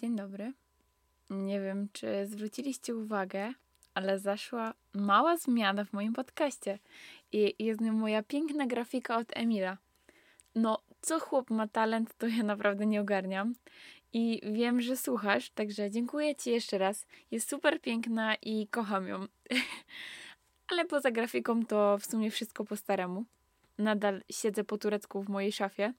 Dzień dobry. Nie wiem, czy zwróciliście uwagę, ale zaszła mała zmiana w moim podcaście. I jest nią moja piękna grafika od Emila. No, co chłop ma talent, to ja naprawdę nie ogarniam. I wiem, że słuchasz, także dziękuję Ci jeszcze raz. Jest super piękna i kocham ją. ale poza grafiką to w sumie wszystko po staremu. Nadal siedzę po turecku w mojej szafie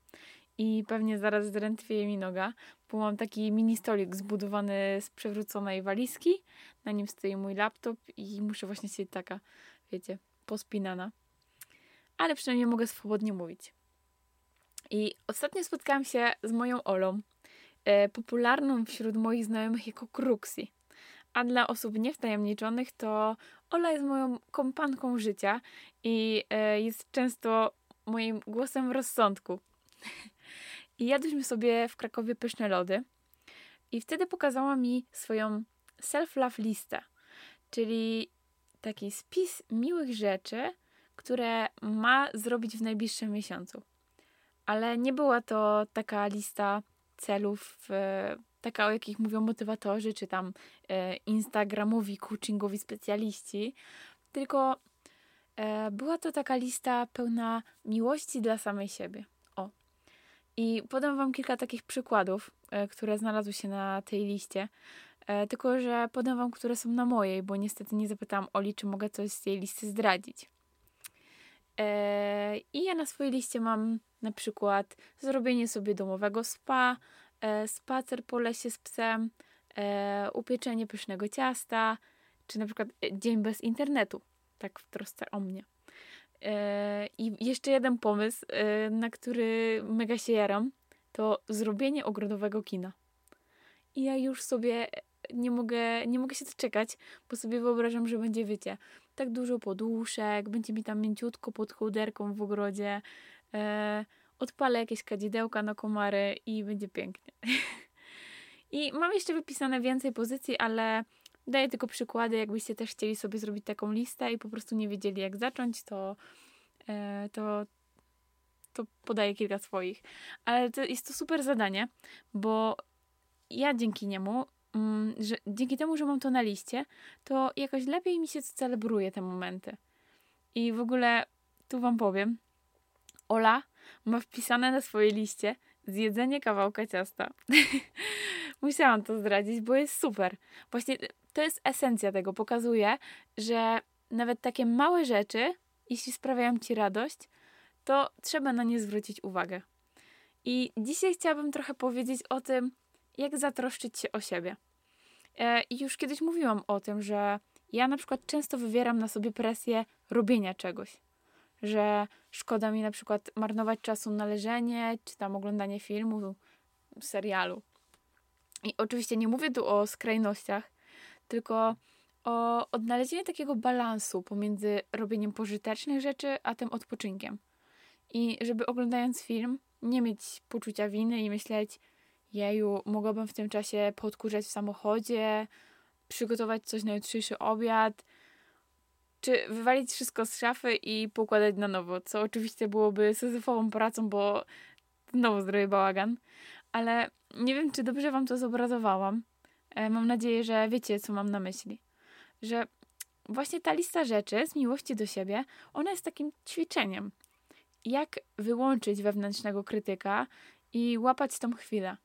i pewnie zaraz zdrętwieje mi noga, bo mam taki mini stolik zbudowany z przewróconej walizki. Na nim stoi mój laptop i muszę właśnie siedzieć taka, wiecie, pospinana. Ale przynajmniej mogę swobodnie mówić. I ostatnio spotkałam się z moją Olą, e, popularną wśród moich znajomych jako Kruxi. A dla osób niewtajemniczonych to Ola jest moją kompanką życia i e, jest często moim głosem rozsądku. I jadłyśmy sobie w Krakowie pyszne lody. I wtedy pokazała mi swoją self-love listę, czyli taki spis miłych rzeczy, które ma zrobić w najbliższym miesiącu. Ale nie była to taka lista celów, taka o jakich mówią motywatorzy, czy tam e, instagramowi, coachingowi specjaliści, tylko e, była to taka lista pełna miłości dla samej siebie. I podam Wam kilka takich przykładów, e, które znalazły się na tej liście. E, tylko, że podam Wam, które są na mojej, bo niestety nie zapytałam Oli, czy mogę coś z tej listy zdradzić. E, I ja na swojej liście mam na przykład zrobienie sobie domowego spa, spacer po lesie z psem, upieczenie pysznego ciasta, czy na przykład dzień bez internetu, tak w trosce o mnie. E, I jeszcze jeden pomysł, e, na który mega się jaram, to zrobienie ogrodowego kina. I ja już sobie nie mogę, nie mogę się doczekać, bo sobie wyobrażam, że będzie, wiecie, tak dużo poduszek, będzie mi tam mięciutko pod chuderką w ogrodzie, e, odpalę jakieś kadzidełka na komary i będzie pięknie. I mam jeszcze wypisane więcej pozycji, ale Daję tylko przykłady, jakbyście też chcieli sobie zrobić taką listę i po prostu nie wiedzieli jak zacząć, to, e, to, to podaję kilka swoich. Ale to jest to super zadanie, bo ja dzięki niemu, mm, że dzięki temu, że mam to na liście, to jakoś lepiej mi się celebruje te momenty. I w ogóle tu wam powiem, Ola ma wpisane na swojej liście zjedzenie kawałka ciasta. Musiałam to zdradzić, bo jest super. Właśnie to jest esencja tego. Pokazuje, że nawet takie małe rzeczy, jeśli sprawiają ci radość, to trzeba na nie zwrócić uwagę. I dzisiaj chciałabym trochę powiedzieć o tym, jak zatroszczyć się o siebie. E, I już kiedyś mówiłam o tym, że ja na przykład często wywieram na sobie presję robienia czegoś. Że szkoda mi na przykład marnować czasu na leżenie, czy tam oglądanie filmu, serialu. I oczywiście nie mówię tu o skrajnościach, tylko o odnalezienie takiego balansu pomiędzy robieniem pożytecznych rzeczy, a tym odpoczynkiem. I żeby oglądając film nie mieć poczucia winy i myśleć, jeju, mogłabym w tym czasie podkurzać w samochodzie, przygotować coś na jutrzejszy obiad, czy wywalić wszystko z szafy i pokładać na nowo, co oczywiście byłoby syzyfową pracą, bo znowu zrobię bałagan. Ale nie wiem, czy dobrze Wam to zobrazowałam. E, mam nadzieję, że wiecie, co mam na myśli. Że właśnie ta lista rzeczy z miłości do siebie, ona jest takim ćwiczeniem. Jak wyłączyć wewnętrznego krytyka i łapać tą chwilę.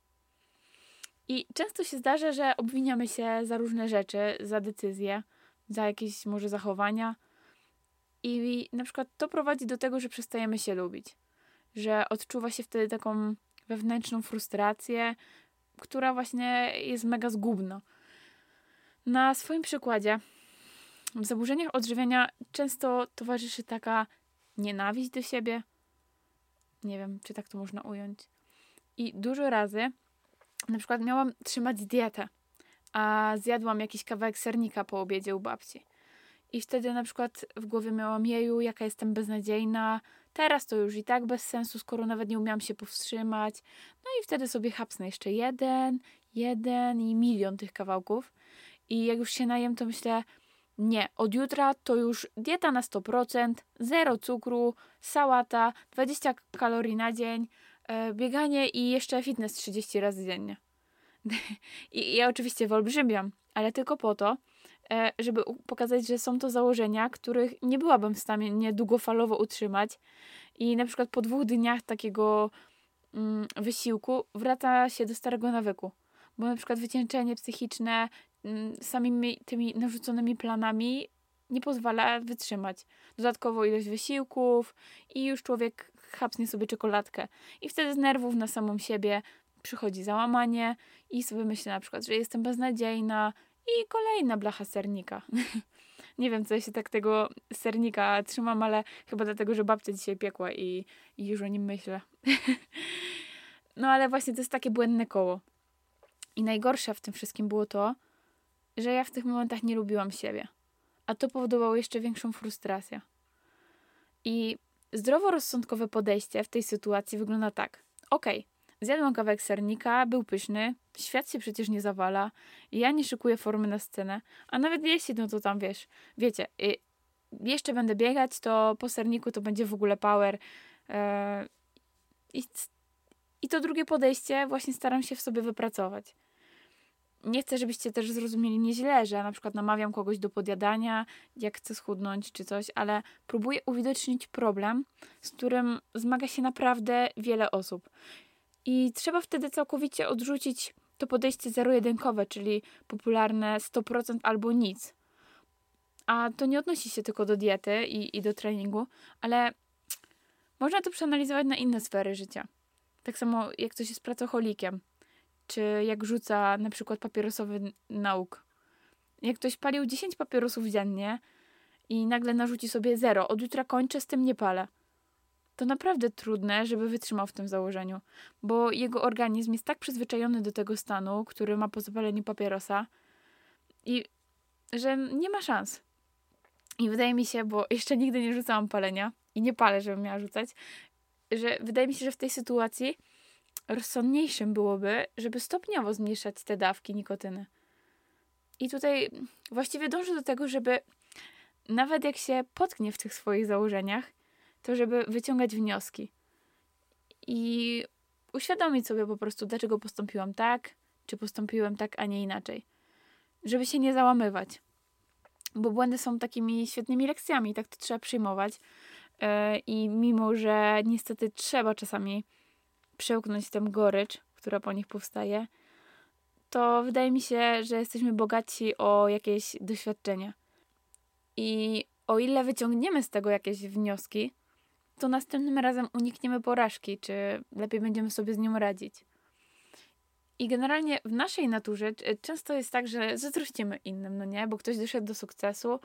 I często się zdarza, że obwiniamy się za różne rzeczy, za decyzje, za jakieś może zachowania. I na przykład to prowadzi do tego, że przestajemy się lubić. Że odczuwa się wtedy taką wewnętrzną frustrację, która właśnie jest mega zgubna. Na swoim przykładzie w zaburzeniach odżywiania często towarzyszy taka nienawiść do siebie. Nie wiem, czy tak to można ująć. I dużo razy na przykład miałam trzymać dietę, a zjadłam jakiś kawałek sernika po obiedzie u babci. I wtedy na przykład w głowie miałam jeju, jaka jestem beznadziejna, Teraz to już i tak bez sensu, skoro nawet nie umiałam się powstrzymać. No i wtedy sobie hapsnę jeszcze jeden, jeden i milion tych kawałków. I jak już się najem, to myślę, nie, od jutra to już dieta na 100%, zero cukru, sałata, 20 kalorii na dzień, yy, bieganie i jeszcze fitness 30 razy dziennie. I ja oczywiście wyolbrzymiam, ale tylko po to, żeby pokazać, że są to założenia, których nie byłabym w stanie długofalowo utrzymać. I na przykład po dwóch dniach takiego mm, wysiłku wraca się do starego nawyku. Bo na przykład wycieńczenie psychiczne mm, samymi tymi narzuconymi planami nie pozwala wytrzymać. Dodatkowo ilość wysiłków i już człowiek chapsnie sobie czekoladkę. I wtedy z nerwów na samą siebie przychodzi załamanie i sobie myślę na przykład, że jestem beznadziejna i kolejna blacha sernika. nie wiem, co ja się tak tego sernika trzymam, ale chyba dlatego, że babcia dzisiaj piekła i, i już o nim myślę. no ale właśnie to jest takie błędne koło. I najgorsze w tym wszystkim było to, że ja w tych momentach nie lubiłam siebie. A to powodowało jeszcze większą frustrację. I zdroworozsądkowe podejście w tej sytuacji wygląda tak. Okej, okay, zjadłam kawałek sernika, był pyszny, świat się przecież nie zawala, ja nie szykuję formy na scenę, a nawet jeśli, no to tam wiesz, wiecie, y, jeszcze będę biegać, to po serniku to będzie w ogóle power. Yy, i, I to drugie podejście właśnie staram się w sobie wypracować nie chcę, żebyście też zrozumieli mnie źle, że na przykład namawiam kogoś do podjadania, jak chce schudnąć czy coś, ale próbuję uwidocznić problem, z którym zmaga się naprawdę wiele osób. I trzeba wtedy całkowicie odrzucić to podejście zero-jedynkowe, czyli popularne 100% albo nic. A to nie odnosi się tylko do diety i, i do treningu, ale można to przeanalizować na inne sfery życia. Tak samo jak ktoś jest pracocholikiem czy jak rzuca na przykład papierosowy nauk. Jak ktoś palił 10 papierosów dziennie i nagle narzuci sobie zero, od jutra kończę, z tym nie palę. To naprawdę trudne, żeby wytrzymał w tym założeniu, bo jego organizm jest tak przyzwyczajony do tego stanu, który ma po zapaleniu papierosa, i że nie ma szans. I wydaje mi się, bo jeszcze nigdy nie rzucałam palenia i nie palę, żebym miała rzucać, że wydaje mi się, że w tej sytuacji rozsądniejszym byłoby, żeby stopniowo zmniejszać te dawki nikotyny. I tutaj właściwie dążę do tego, żeby nawet jak się potknie w tych swoich założeniach, to żeby wyciągać wnioski i uświadomić sobie po prostu, dlaczego postąpiłam tak, czy postąpiłem tak, a nie inaczej. Żeby się nie załamywać. Bo błędy są takimi świetnymi lekcjami, tak to trzeba przyjmować. Yy, I mimo, że niestety trzeba czasami przełknąć tę gorycz, która po nich powstaje, to wydaje mi się, że jesteśmy bogaci o jakieś doświadczenia. I o ile wyciągniemy z tego jakieś wnioski, to następnym razem unikniemy porażki, czy lepiej będziemy sobie z nią radzić. I generalnie w naszej naturze często jest tak, że zazdrościmy innym, no nie? Bo ktoś doszedł do sukcesu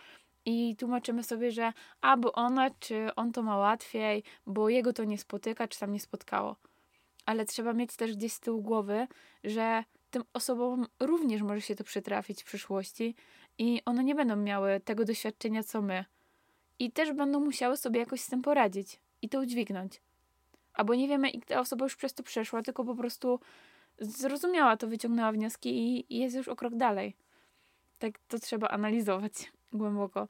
i tłumaczymy sobie, że albo ona, czy on to ma łatwiej, bo jego to nie spotyka, czy tam nie spotkało ale trzeba mieć też gdzieś z tyłu głowy, że tym osobom również może się to przytrafić w przyszłości i one nie będą miały tego doświadczenia co my. I też będą musiały sobie jakoś z tym poradzić i to udźwignąć. Albo nie wiemy, i ta osoba już przez to przeszła, tylko po prostu zrozumiała to, wyciągnęła wnioski i, jest już o krok dalej. Tak to trzeba analizować głęboko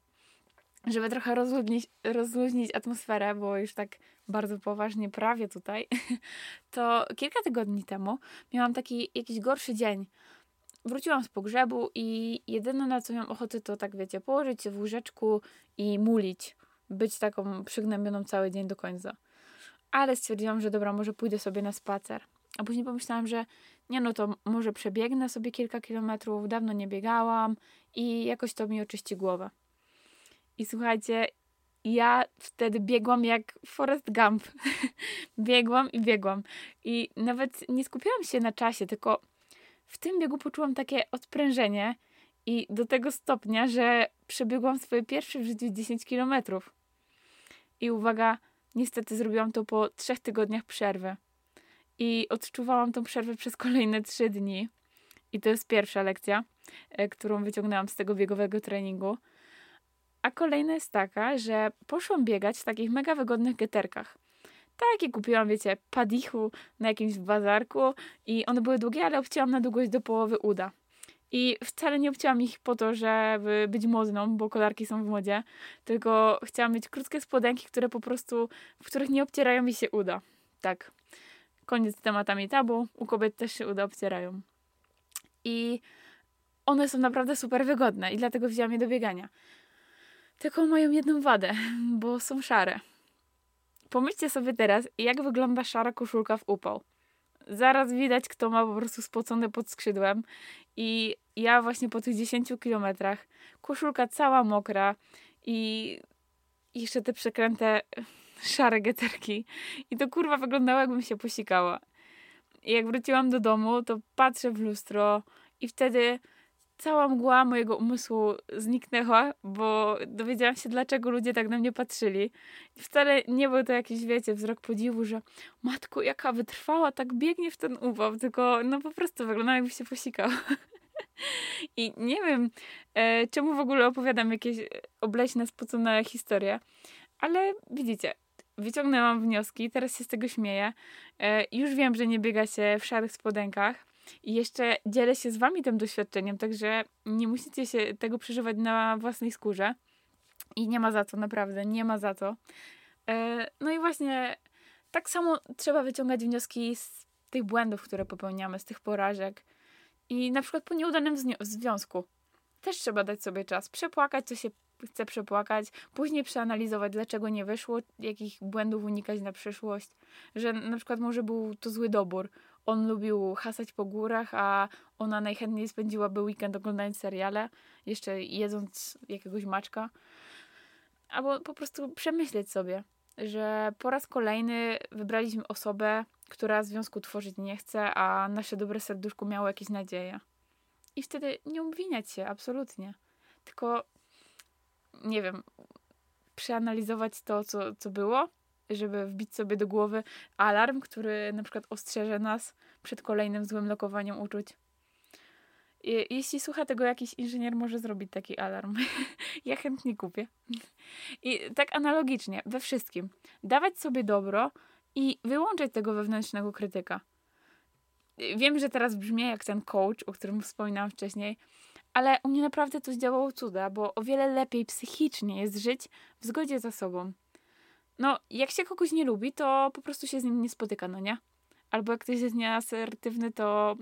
żeby trochę rozluźnić, rozluźnić atmosferę, bo już tak bardzo poważnie prawie tutaj, to kilka tygodni temu miałam taki jakiś gorszy dzień. Wróciłam z pogrzebu i jedyne na co miałam ochotę to tak wiecie, położyć się w łóżeczku i mulić. Być taką przygnębioną cały dzień do końca. Ale stwierdziłam, że dobra, może pójdę sobie na spacer. A później pomyślałam, że nie no to może przebiegnę sobie kilka kilometrów, dawno nie biegałam i jakoś to mi oczyści głowę. I słuchajcie, ja wtedy biegłam jak Forrest Gump. biegłam i biegłam. I nawet nie skupiałam się na czasie, tylko w tym biegu poczułam takie odprężenie i do tego stopnia, że przebiegłam swoje pierwsze w życiu 10 kilometrów. I uwaga, niestety zrobiłam to po trzech tygodniach przerwy. I odczuwałam tą przerwę przez kolejne trzy dni. I to jest pierwsza lekcja, e, którą wyciągnęłam z tego biegowego treningu. A kolejna jest taka, że poszłam biegać w takich mega wygodnych geterkach. Takie kupiłam, wiecie, padichu na jakimś bazarku i one były długie, ale obcięłam na długość do połowy uda. I wcale nie obcięłam ich po to, żeby być modną, bo kolarki są w modzie, tylko chciałam mieć krótkie spodenki, które po prostu, w których nie obcierają mi się uda. Tak. Koniec z tematami tabu. U kobiet też się uda obcierają. i one są naprawdę super wygodne i dlatego wzięłam je do biegania. Tylko mają jedną wadę, bo są szare. Pomyślcie sobie teraz, jak wygląda szara koszulka w upał. Zaraz widać, kto ma po prostu spocone pod skrzydłem. I ja właśnie po tych 10 kilometrach, koszulka cała mokra i jeszcze te przekręte szare geterki. I to kurwa wyglądało, jakbym się posikała. I jak wróciłam do domu, to patrzę w lustro i wtedy cała mgła mojego umysłu zniknęła, bo dowiedziałam się, dlaczego ludzie tak na mnie patrzyli. I wcale nie był to jakiś, wiecie, wzrok podziwu, że matko, jaka wytrwała, tak biegnie w ten upał, tylko no po prostu wygląda jakby się posikał. I nie wiem, e, czemu w ogóle opowiadam jakieś obleśne, spocone historie, ale widzicie, wyciągnęłam wnioski, teraz się z tego śmieję. E, już wiem, że nie biega się w szarych spodenkach, i jeszcze dzielę się z wami tym doświadczeniem, także nie musicie się tego przeżywać na własnej skórze. I nie ma za co, naprawdę, nie ma za co. E, no i właśnie tak samo trzeba wyciągać wnioski z tych błędów, które popełniamy, z tych porażek. I na przykład po nieudanym związku też trzeba dać sobie czas, przepłakać, co się chce przepłakać, później przeanalizować, dlaczego nie wyszło, jakich błędów unikać na przyszłość, że na przykład może był to zły dobór, on lubił hasać po górach, a ona najchętniej spędziłaby weekend oglądając seriale, jeszcze jedząc jakiegoś maczka. Albo po prostu przemyśleć sobie, że po raz kolejny wybraliśmy osobę, która związku tworzyć nie chce, a nasze dobre serduszko miało jakieś nadzieje. I wtedy nie obwiniać się, absolutnie. Tylko, nie wiem, przeanalizować to, co, co było żeby wbić sobie do głowy alarm, który na przykład ostrzeże nas przed kolejnym złym lokowaniem uczuć. I, jeśli słucha tego jakiś inżynier, może zrobić taki alarm. ja chętnie kupię. I tak analogicznie, we wszystkim. Dawać sobie dobro i wyłączyć tego wewnętrznego krytyka. Wiem, że teraz brzmi jak ten coach, o którym wspominałam wcześniej, ale u mnie naprawdę to zdziałało cuda, bo o wiele lepiej psychicznie jest żyć w zgodzie ze sobą. No, jak się kogoś nie lubi, to po prostu się z nim nie spotyka, no nie? Albo jak ktoś jest nieasertywny, to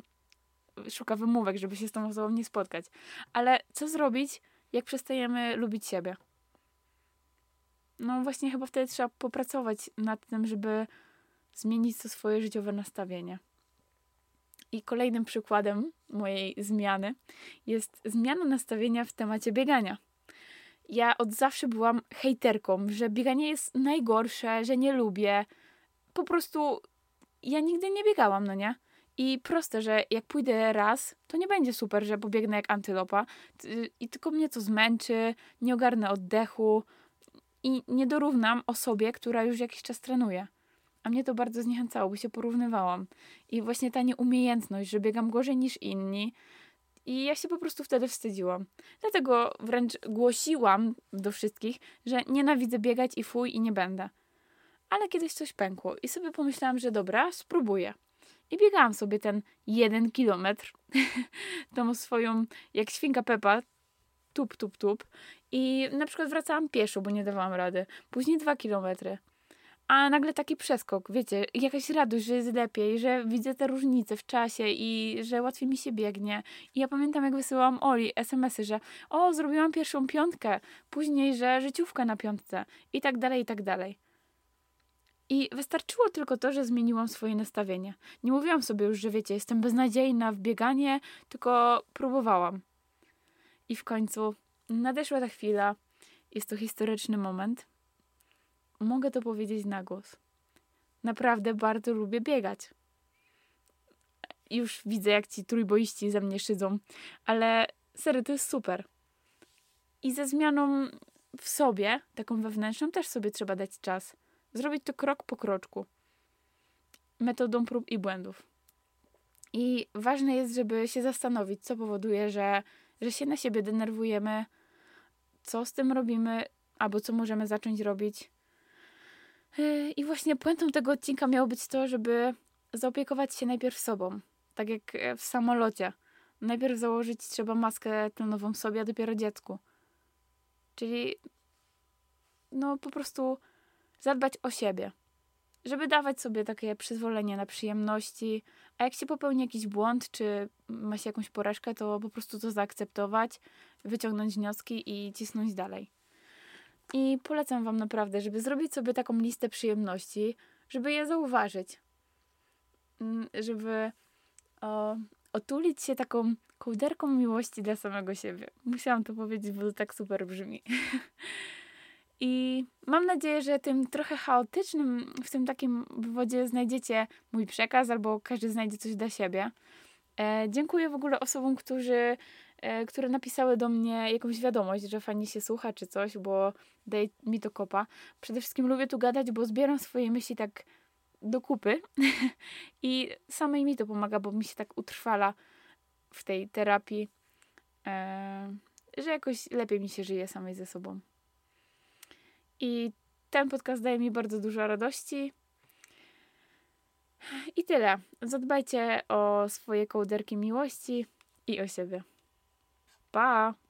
szuka wymówek, żeby się z tą osobą nie spotkać. Ale co zrobić, jak przestajemy lubić siebie? No właśnie chyba wtedy trzeba popracować nad tym, żeby zmienić to swoje życiowe nastawienie. I kolejnym przykładem mojej zmiany jest zmiana nastawienia w temacie biegania ja od zawsze byłam hejterką, że bieganie jest najgorsze, że nie lubię. Po prostu ja nigdy nie biegałam, no nie? I proste, że jak pójdę raz, to nie będzie super, że pobiegnę jak antylopa i tylko mnie to zmęczy, nie ogarnę oddechu i nie dorównam osobie, która już jakiś czas trenuje. A mnie to bardzo zniechęcało, bo się porównywałam. I właśnie ta nieumiejętność, że biegam gorzej niż inni, i ja się po prostu wtedy wstydziłam. Dlatego wręcz głosiłam do wszystkich, że nienawidzę biegać i fuj i nie będę. Ale kiedyś coś pękło i sobie pomyślałam, że dobra, spróbuję. I biegałam sobie ten jeden kilometr, tą swoją, jak świnka Pepa, tup, tup, tup. I na przykład wracałam pieszo, bo nie dawałam rady. Później dwa kilometry a nagle taki przeskok, wiecie, jakaś radość, że jest lepiej, że widzę te różnice w czasie i że łatwiej mi się biegnie. I ja pamiętam, jak wysyłałam Oli SMS-y, że o, zrobiłam pierwszą piątkę, później, że życiówka na piątce i tak dalej, i tak dalej. I wystarczyło tylko to, że zmieniłam swoje nastawienie. Nie mówiłam sobie już, że wiecie, jestem beznadziejna w bieganie, tylko próbowałam. I w końcu nadeszła ta chwila. Jest to historyczny moment mogę to powiedzieć na głos. Naprawdę bardzo lubię biegać. Już widzę, jak ci trójboiści ze mnie szydzą, ale serio, to jest super. I ze zmianą w sobie, taką wewnętrzną, też sobie trzeba dać czas. Zrobić to krok po kroczku. Metodą prób i błędów. I ważne jest, żeby się zastanowić, co powoduje, że, że się na siebie denerwujemy, co z tym robimy, albo co możemy zacząć robić, i właśnie puentą tego odcinka miało być to, żeby zaopiekować się najpierw sobą. Tak jak w samolocie. Najpierw założyć trzeba maskę tlenową sobie, a dopiero dziecku. Czyli no po prostu zadbać o siebie. Żeby dawać sobie takie przyzwolenie na przyjemności, A jak się popełni jakiś błąd, czy ma się jakąś porażkę, to po prostu to zaakceptować, wyciągnąć wnioski i cisnąć dalej. I polecam Wam naprawdę, żeby zrobić sobie taką listę przyjemności, żeby je zauważyć. Mm, żeby o, otulić się taką kołderką miłości dla samego siebie. Musiałam to powiedzieć, bo to tak super brzmi. I mam nadzieję, że tym trochę chaotycznym, w tym takim wywodzie znajdziecie mój przekaz, albo każdy znajdzie coś dla siebie. E, dziękuję w ogóle osobom, którzy, które napisały do mnie jakąś wiadomość, że fajnie się słucha czy coś, bo daje mi to kopa. Przede wszystkim lubię tu gadać, bo zbieram swoje myśli tak do kupy i samej mi to pomaga, bo mi się tak utrwala w tej terapii, e, że jakoś lepiej mi się żyje samej ze sobą. I ten podcast daje mi bardzo dużo radości. I tyle. Zadbajcie o swoje kołderki miłości i o siebie. Bye.